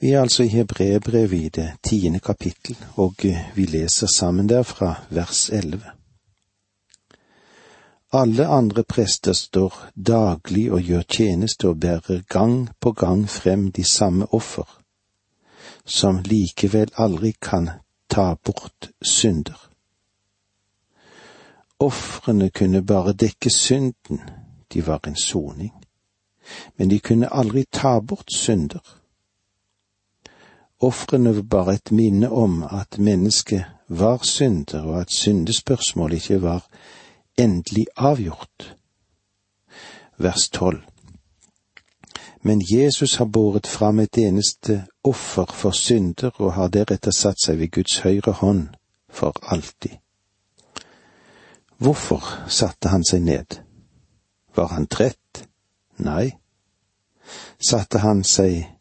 Vi er altså i Hebrebrevet i det tiende kapittel, og vi leser sammen der fra vers elleve. Alle andre prester står daglig og gjør tjeneste og bærer gang på gang frem de samme offer, som likevel aldri kan ta bort synder. Ofrene kunne bare dekke synden, de var en soning, men de kunne aldri ta bort synder. Ofrene var bare et minne om at mennesket var synder, og at syndespørsmålet ikke var endelig avgjort. Vers tolv. Men Jesus har båret fram et eneste offer for synder og har deretter satt seg ved Guds høyre hånd for alltid. Hvorfor satte han seg ned? Var han trett? Nei. Satte han seg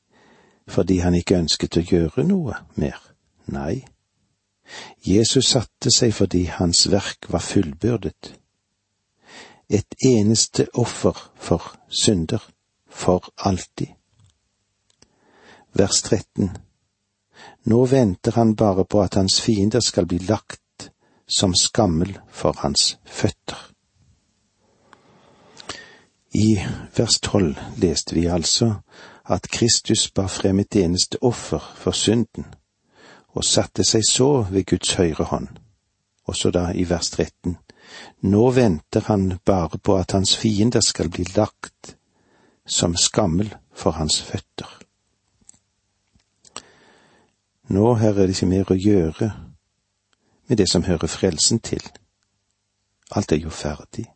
fordi han ikke ønsket å gjøre noe mer? Nei. Jesus satte seg fordi hans verk var fullbyrdet. Et eneste offer for synder, for alltid. Vers 13 Nå venter han bare på at hans fiender skal bli lagt som skammel for hans føtter. I vers tolv leste vi altså at Kristus bar frem et eneste offer for synden, og satte seg så ved Guds høyre hånd. Også da i vers 13, nå venter han bare på at hans fiender skal bli lagt som skammel for hans føtter. Nå her er det ikke mer å gjøre med det som hører frelsen til. Alt er jo ferdig.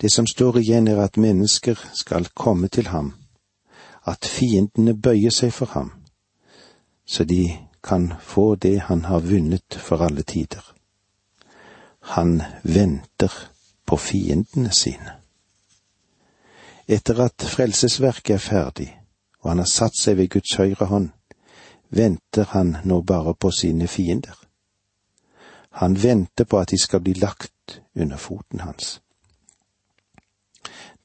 Det som står igjen er at mennesker skal komme til ham at fiendene bøyer seg for ham, så de kan få det han har vunnet for alle tider. Han venter på fiendene sine. Etter at frelsesverket er ferdig, og han har satt seg ved Guds høyre hånd, venter han nå bare på sine fiender. Han venter på at de skal bli lagt under foten hans.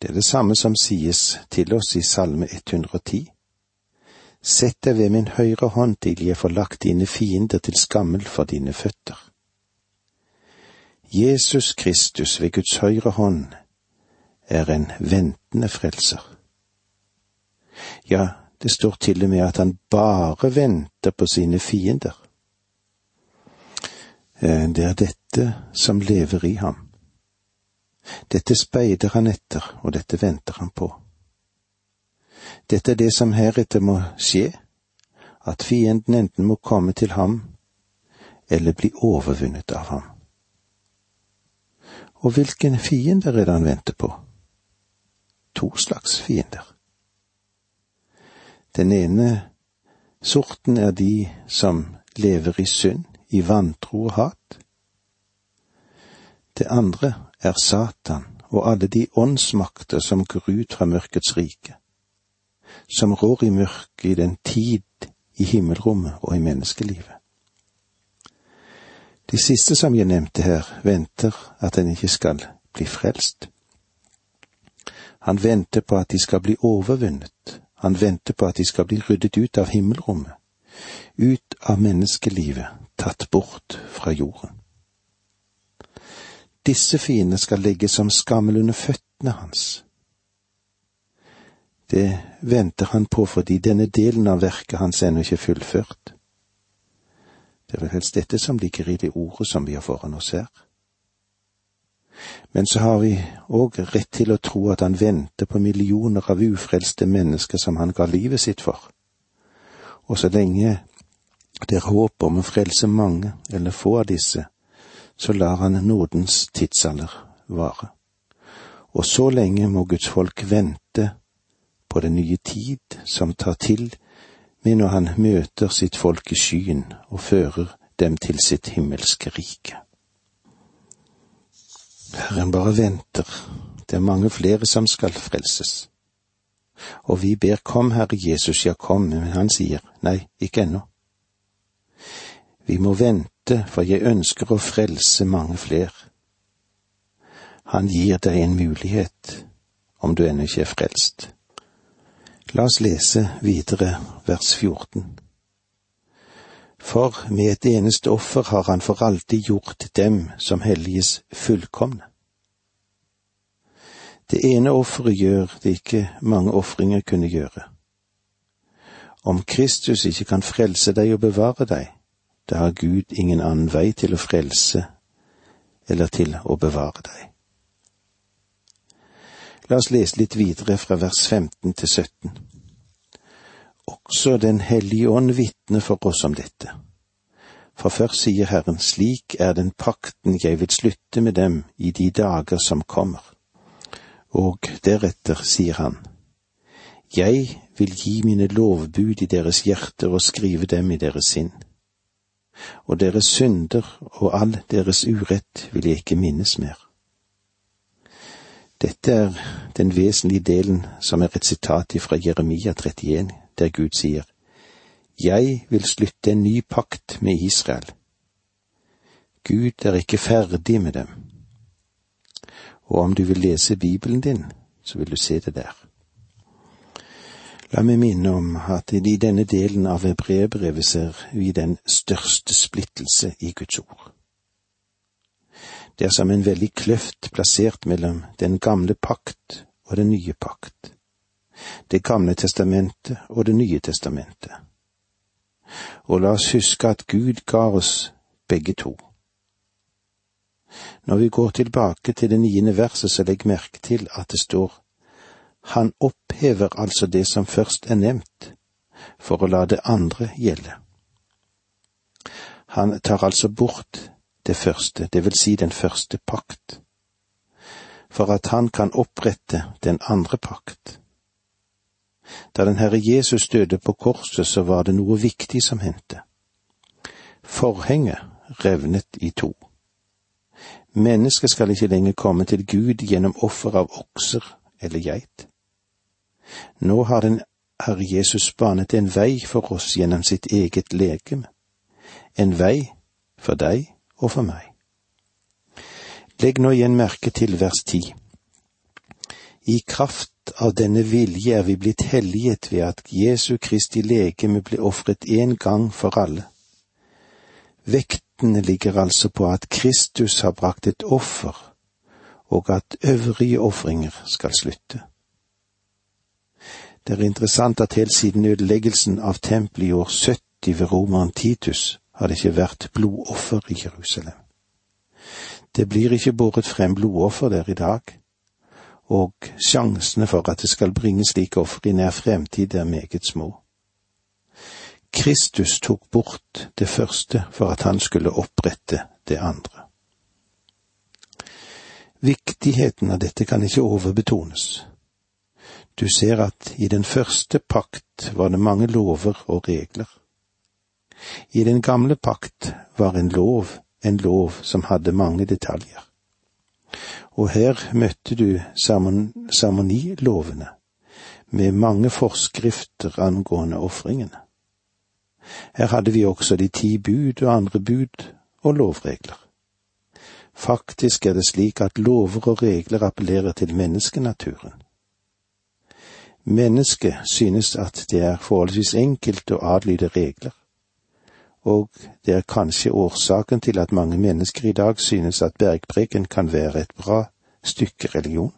Det er det samme som sies til oss i Salme 110. Sett deg ved min høyre hånd til jeg får lagt dine fiender til skammel for dine føtter. Jesus Kristus ved Guds høyre hånd er en ventende frelser. Ja, det står til og med at han bare venter på sine fiender. Eh, det er dette som lever i ham. Dette speider han etter, og dette venter han på. Dette er det som heretter må skje, at fienden enten må komme til ham eller bli overvunnet av ham. Og hvilken fiender er det han venter på? To slags fiender. Den ene sorten er de som lever i synd, i vantro og hat. Det andre er Satan og alle de åndsmakter som går ut fra mørkets rike, som rår i mørket i den tid i himmelrommet og i menneskelivet. De siste som jeg nevnte her, venter at en ikke skal bli frelst. Han venter på at de skal bli overvunnet, han venter på at de skal bli ryddet ut av himmelrommet, ut av menneskelivet, tatt bort fra jorden. Disse fiendene skal ligge som skammel under føttene hans. Det venter han på fordi denne delen av verket hans ennå ikke er fullført. Det er vel helst dette som ligger i det ordet som vi har foran oss her. Men så har vi òg rett til å tro at han venter på millioner av ufrelste mennesker som han ga livet sitt for. Og så lenge det er håp om å frelse mange eller få av disse, så lar han nådens tidsalder vare. Og så lenge må Guds folk vente på den nye tid som tar til med når han møter sitt folk i skyen og fører dem til sitt himmelske rike. Herren bare venter, det er mange flere som skal frelses. Og vi ber kom, Herre Jesus, ja kom, men han sier nei, ikke ennå. Vi må vente dette, for jeg ønsker å frelse mange fler. Han gir deg en mulighet, om du ennå ikke er frelst. La oss lese videre vers 14. For med et eneste offer har han for alltid gjort dem som helliges fullkomne. Det ene offeret gjør det ikke mange ofringer kunne gjøre. Om Kristus ikke kan frelse deg og bevare deg, da har Gud ingen annen vei til å frelse eller til å bevare deg. La oss lese litt videre fra vers 15 til 17. Også Den hellige ånd vitner for oss om dette. For først sier Herren, slik er den pakten jeg vil slutte med dem i de dager som kommer. Og deretter sier han, jeg vil gi mine lovbud i deres hjerter og skrive dem i deres sinn. Og deres synder og all deres urett vil jeg ikke minnes mer. Dette er den vesentlige delen som er et sitat fra Jeremia 31, der Gud sier, Jeg vil slutte en ny pakt med Israel. Gud er ikke ferdig med dem. Og om du vil lese Bibelen din, så vil du se det der. La meg minne om at i denne delen av brevbrevet ser vi den største splittelse i Guds ord. Det er som en veldig kløft plassert mellom den gamle pakt og den nye pakt, det gamle testamentet og det nye testamentet. Og la oss huske at Gud ga oss begge to. Når vi går tilbake til det niende verset, så legg merke til at det står han opphever altså det som først er nevnt, for å la det andre gjelde. Han tar altså bort det første, det vil si den første pakt, for at han kan opprette den andre pakt. Da den Herre Jesus døde på korset, så var det noe viktig som hendte. Forhenget revnet i to. Mennesket skal ikke lenger komme til Gud gjennom offer av okser eller geit. Nå har den Herre Jesus banet en vei for oss gjennom sitt eget legeme, en vei for deg og for meg. Legg nå igjen merke til vers ti. I kraft av denne vilje er vi blitt helliget ved at Jesu Kristi legeme ble ofret én gang for alle. Vektene ligger altså på at Kristus har brakt et offer, og at øvrige ofringer skal slutte. Det er interessant at helt siden ødeleggelsen av tempelet i år 70 ved romeren Titus har det ikke vært blodoffer i Jerusalem. Det blir ikke båret frem blodoffer der i dag, og sjansene for at det skal bringes slike offer i nær fremtid er meget små. Kristus tok bort det første for at han skulle opprette det andre. Viktigheten av dette kan ikke overbetones. Du ser at i den første pakt var det mange lover og regler. I den gamle pakt var en lov en lov som hadde mange detaljer. Og her møtte du seremonilovene, med mange forskrifter angående ofringene. Her hadde vi også de ti bud og andre bud og lovregler. Faktisk er det slik at lover og regler appellerer til menneskenaturen. Mennesket synes at det er forholdsvis enkelt å adlyde regler, og det er kanskje årsaken til at mange mennesker i dag synes at bergpreken kan være et bra stykke religion.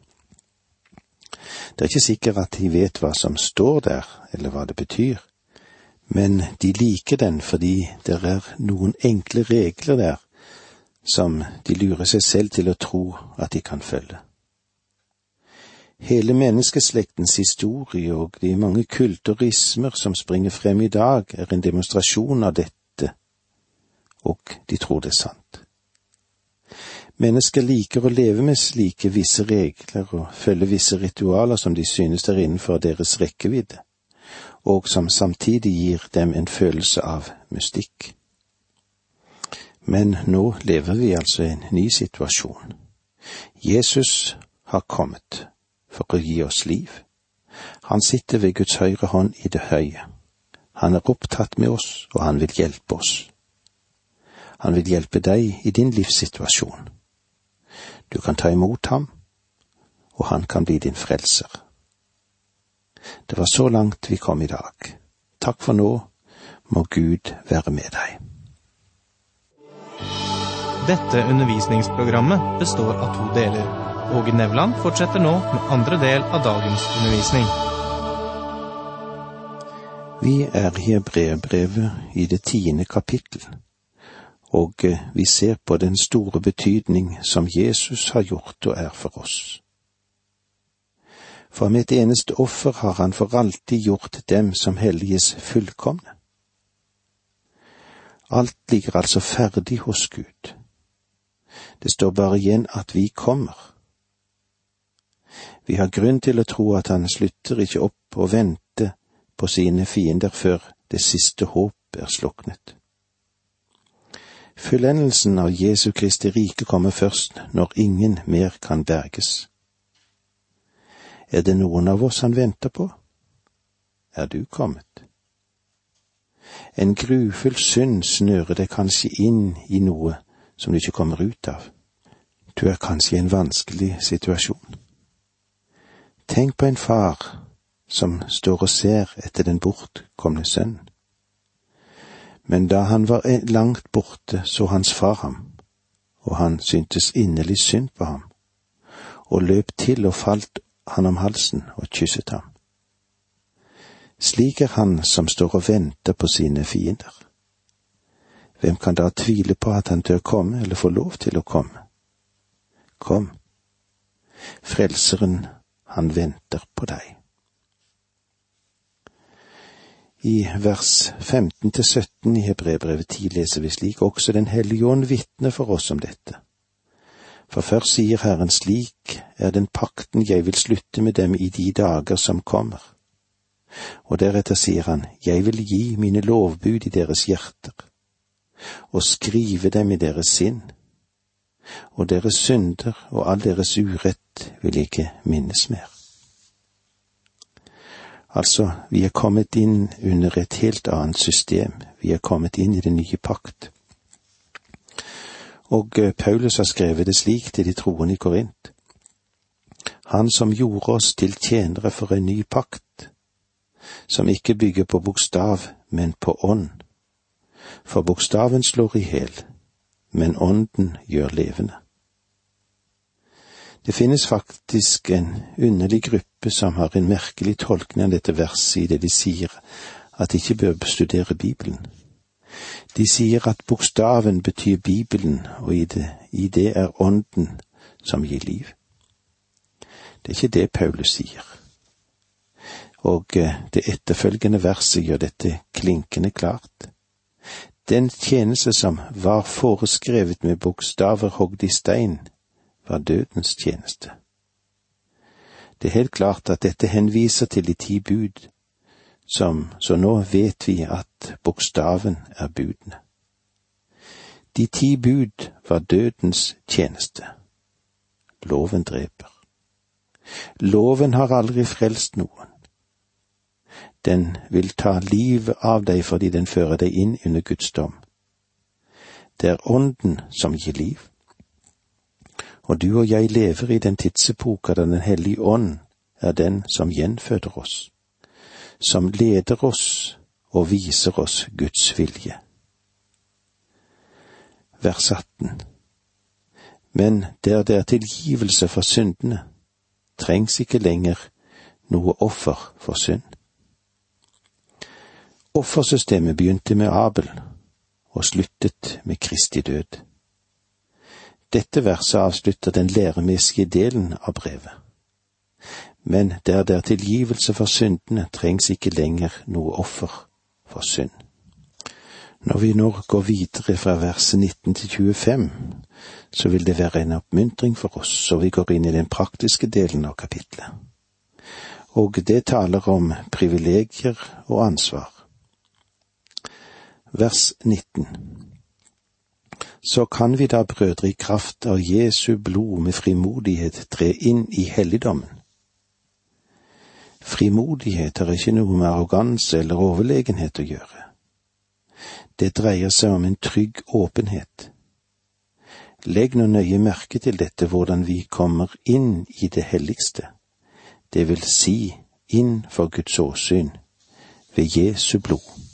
Det er ikke sikkert at de vet hva som står der, eller hva det betyr, men de liker den fordi det er noen enkle regler der som de lurer seg selv til å tro at de kan følge. Hele menneskeslektens historie og de mange kulturismer som springer frem i dag, er en demonstrasjon av dette, og de tror det er sant. Mennesker liker å leve med slike visse regler og følge visse ritualer som de synes er innenfor deres rekkevidde, og som samtidig gir dem en følelse av mystikk. Men nå lever vi altså i en ny situasjon. Jesus har kommet for å gi oss liv. Han sitter ved Guds høyre hånd i det høye. Han er opptatt med oss, og han vil hjelpe oss. Han vil hjelpe deg i din livssituasjon. Du kan ta imot ham, og han kan bli din frelser. Det var så langt vi kom i dag. Takk for nå, må Gud være med deg. Dette undervisningsprogrammet består av to deler. Åge Nevland fortsetter nå med andre del av dagens undervisning. Vi er i Hebreerbrevet i det tiende kapittel, og eh, vi ser på den store betydning som Jesus har gjort og er for oss. For med et eneste offer har han for alltid gjort dem som helliges fullkomne. Alt ligger altså ferdig hos Gud. Det står bare igjen at vi kommer. Vi har grunn til å tro at han slutter ikke opp å vente på sine fiender før det siste håp er sluknet. Fullendelsen av Jesu Kristi rike kommer først når ingen mer kan berges. Er det noen av oss han venter på? Er du kommet? En grufull synd snører deg kanskje inn i noe som du ikke kommer ut av. Du er kanskje i en vanskelig situasjon. Tenk på en far som står og ser etter den bortkomne sønnen. Men da han var langt borte, så hans far ham, og han syntes inderlig synd på ham, og løp til og falt han om halsen og kysset ham. Slik er han som står og venter på sine fiender. Hvem kan da tvile på at han tør komme eller få lov til å komme? Kom, Frelseren, han venter på deg. I vers 15 til 17 i Hebrebrevet 10 leser vi slik også Den hellige ånd vitner for oss om dette. For først sier Herren slik er den pakten jeg vil slutte med dem i de dager som kommer. Og deretter sier han, jeg vil gi mine lovbud i deres hjerter, og skrive dem i deres sinn, og deres synder og all deres urett vil ikke minnes mer. Altså, vi er kommet inn under et helt annet system, vi er kommet inn i den nye pakt. Og eh, Paulus har skrevet det slik til de troende i Korint. Han som gjorde oss til tjenere for en ny pakt, som ikke bygger på bokstav, men på ånd. For bokstaven slår i hjel, men ånden gjør levende. Det finnes faktisk en underlig gruppe som har en merkelig tolkning av dette verset i det de sier at de ikke bør studere Bibelen. De sier at bokstaven betyr Bibelen, og i det, i det er Ånden som gir liv. Det er ikke det Paulus sier. Og eh, det etterfølgende verset gjør dette klinkende klart. Den tjeneste som var foreskrevet med bokstaver hogd i stein, var dødens tjeneste. Det er helt klart at dette henviser til de ti bud, som, så nå vet vi at bokstaven er budene. De ti bud var dødens tjeneste. Loven dreper. Loven har aldri frelst noen. Den vil ta livet av deg fordi den fører deg inn under Guds dom. Det er Ånden som gir liv. Og du og jeg lever i den tidsepoka da Den hellige ånd er den som gjenføder oss, som leder oss og viser oss Guds vilje. Vers 18 Men der det er tilgivelse for syndene, trengs ikke lenger noe offer for synd. Offersystemet begynte med Abel og sluttet med Kristi død. Dette verset avslutter den læremessige delen av brevet. Men der det er tilgivelse for syndene, trengs ikke lenger noe offer for synd. Når vi nå går videre fra verset 19 til 25, så vil det være en oppmuntring for oss, så vi går inn i den praktiske delen av kapitlet. Og det taler om privilegier og ansvar. Vers 19 så kan vi da, brødre, i kraft av Jesu blod med frimodighet tre inn i helligdommen. Frimodighet har ikke noe med arroganse eller overlegenhet å gjøre. Det dreier seg om en trygg åpenhet. Legg nå nøye merke til dette hvordan vi kommer inn i det helligste, det vil si inn for Guds åsyn ved Jesu blod.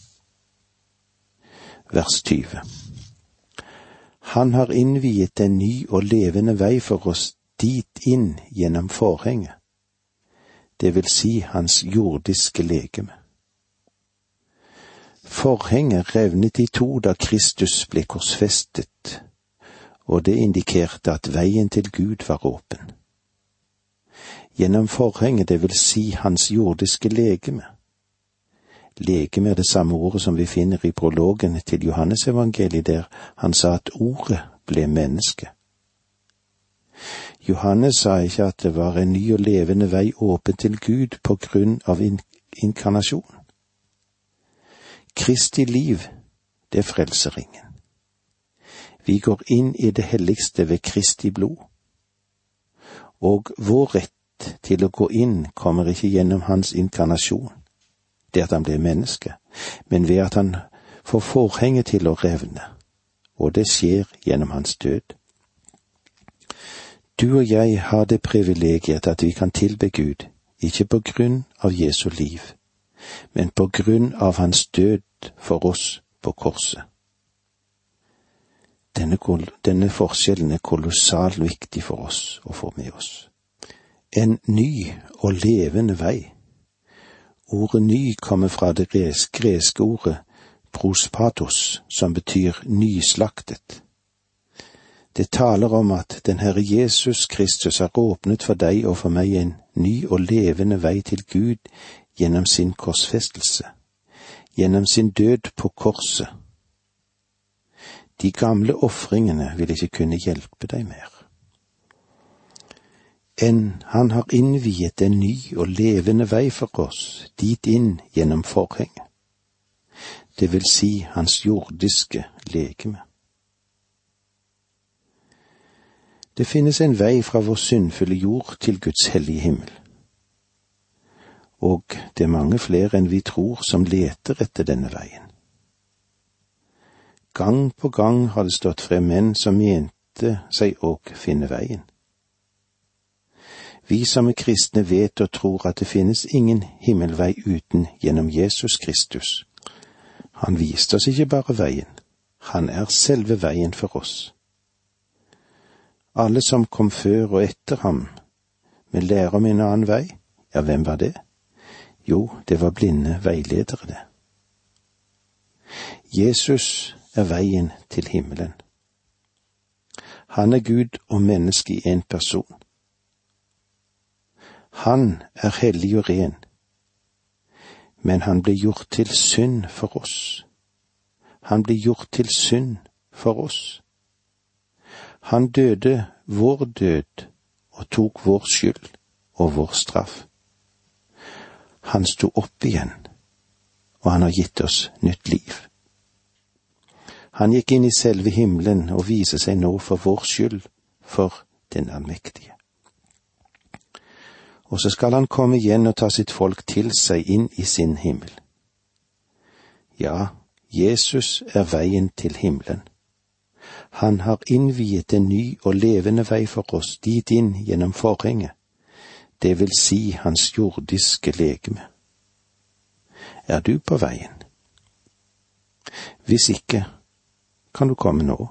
Vers 20 Han har innviet en ny og levende vei for oss dit inn gjennom forhenget, det vil si hans jordiske legeme. Forhenget revnet i to da Kristus ble korsfestet, og det indikerte at veien til Gud var åpen. Gjennom forhenget, det vil si hans jordiske legeme. Legeme er det samme ordet som vi finner i prologen til Johannesevangeliet, der han sa at ordet ble menneske. Johannes sa ikke at det var en ny og levende vei åpen til Gud på grunn av inkarnasjon. Kristi liv, det er frelseringen. Vi går inn i det helligste ved Kristi blod. Og vår rett til å gå inn kommer ikke gjennom hans inkarnasjon, det at han blir menneske, men ved at han får forhenget til å revne, og det skjer gjennom hans død. Du og jeg har det privilegiet at vi kan tilbe Gud, ikke på grunn av Jesu liv, men på grunn av hans død for oss på korset. Denne, denne forskjellen er kolossalt viktig for oss å få med oss. En ny og levende vei. Ordet ny kommer fra det greske ordet prospatos, som betyr nyslaktet. Det taler om at den Herre Jesus Kristus har åpnet for deg og for meg en ny og levende vei til Gud gjennom sin korsfestelse, gjennom sin død på korset. De gamle ofringene vil ikke kunne hjelpe deg mer. Enn han har innviet en ny og levende vei for oss, dit inn gjennom forhenget, det vil si hans jordiske legeme. Det finnes en vei fra vår syndfulle jord til Guds hellige himmel. Og det er mange flere enn vi tror som leter etter denne veien. Gang på gang har det stått frem menn som mente seg å finne veien. Vi som er kristne vet og tror at det finnes ingen himmelvei uten gjennom Jesus Kristus. Han viste oss ikke bare veien, han er selve veien for oss. Alle som kom før og etter ham, vil lære om en annen vei, ja, hvem var det? Jo, det var blinde veiledere, det. Jesus er veien til himmelen. Han er Gud og menneske i én person. Han er hellig og ren, men han ble gjort til synd for oss. Han ble gjort til synd for oss. Han døde vår død og tok vår skyld og vår straff. Han sto opp igjen, og han har gitt oss nytt liv. Han gikk inn i selve himmelen og viser seg nå for vår skyld, for den allmektige. Og så skal han komme igjen og ta sitt folk til seg inn i sin himmel. Ja, Jesus er veien til himmelen. Han har innviet en ny og levende vei for oss dit inn gjennom forhenget, det vil si hans jordiske legeme. Er du på veien? Hvis ikke, kan du komme nå.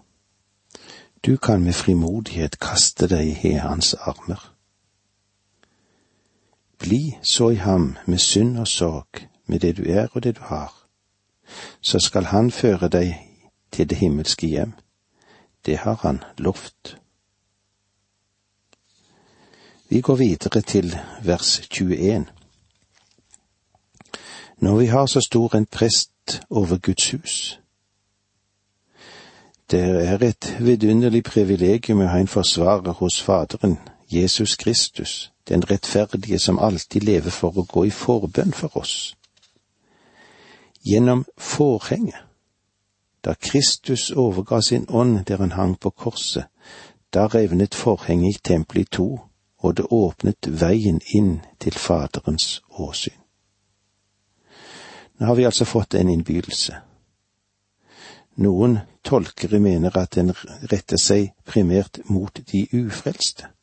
Du kan med frimodighet kaste deg i hans armer. Bli så i ham med synd og sorg, med det du er og det du har, så skal han føre deg til det himmelske hjem det har han lovt. Vi går videre til vers 21. Når vi har så stor en prest over Guds hus. Det er et vidunderlig privilegium å ha en forsvarer hos Faderen, Jesus Kristus, den rettferdige som alltid lever for å gå i forbønn for oss. Gjennom forhenget da Kristus overga sin ånd der han hang på korset, da revnet forhenget i tempelet i to, og det åpnet veien inn til Faderens åsyn. Nå har vi altså fått en innbydelse. Noen tolkere mener at den retter seg primært mot de ufrelste.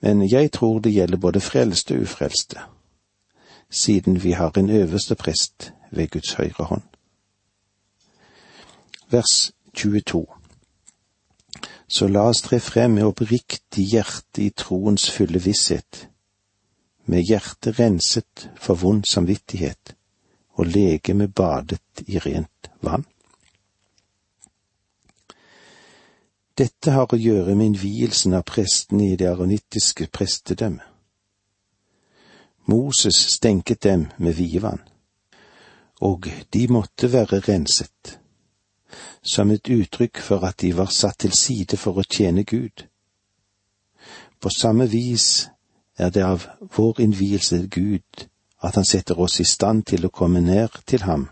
Men jeg tror det gjelder både frelste og ufrelste, siden vi har en øverste prest ved Guds høyre hånd. Vers 22 Så la oss tre frem med oppriktig hjerte i troens fulle visshet, med hjertet renset for vond samvittighet og legeme badet i rent vann. Dette har å gjøre med innvielsen av prestene i det aronittiske prestedømmet. Moses stenket dem med vievann, og de måtte være renset, som et uttrykk for at de var satt til side for å tjene Gud. På samme vis er det av vår innvielse Gud at han setter oss i stand til å komme ned til ham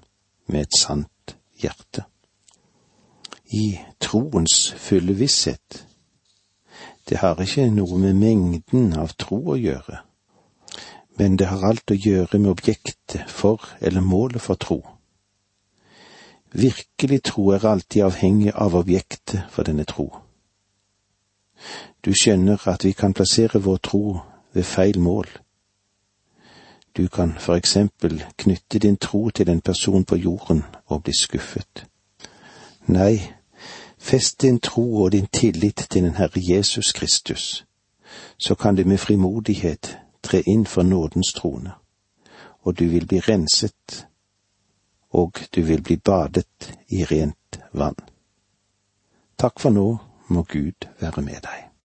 med et sant hjerte. I troens fulle visshet. Det har ikke noe med mengden av tro å gjøre, men det har alt å gjøre med objektet for eller målet for tro. Virkelig tro er alltid avhengig av objektet for denne tro. Du skjønner at vi kan plassere vår tro ved feil mål. Du kan for eksempel knytte din tro til en person på jorden og bli skuffet. Nei, fest din tro og din tillit til den Herre Jesus Kristus, så kan du med frimodighet tre inn for nådens trone, og du vil bli renset, og du vil bli badet i rent vann. Takk for nå må Gud være med deg.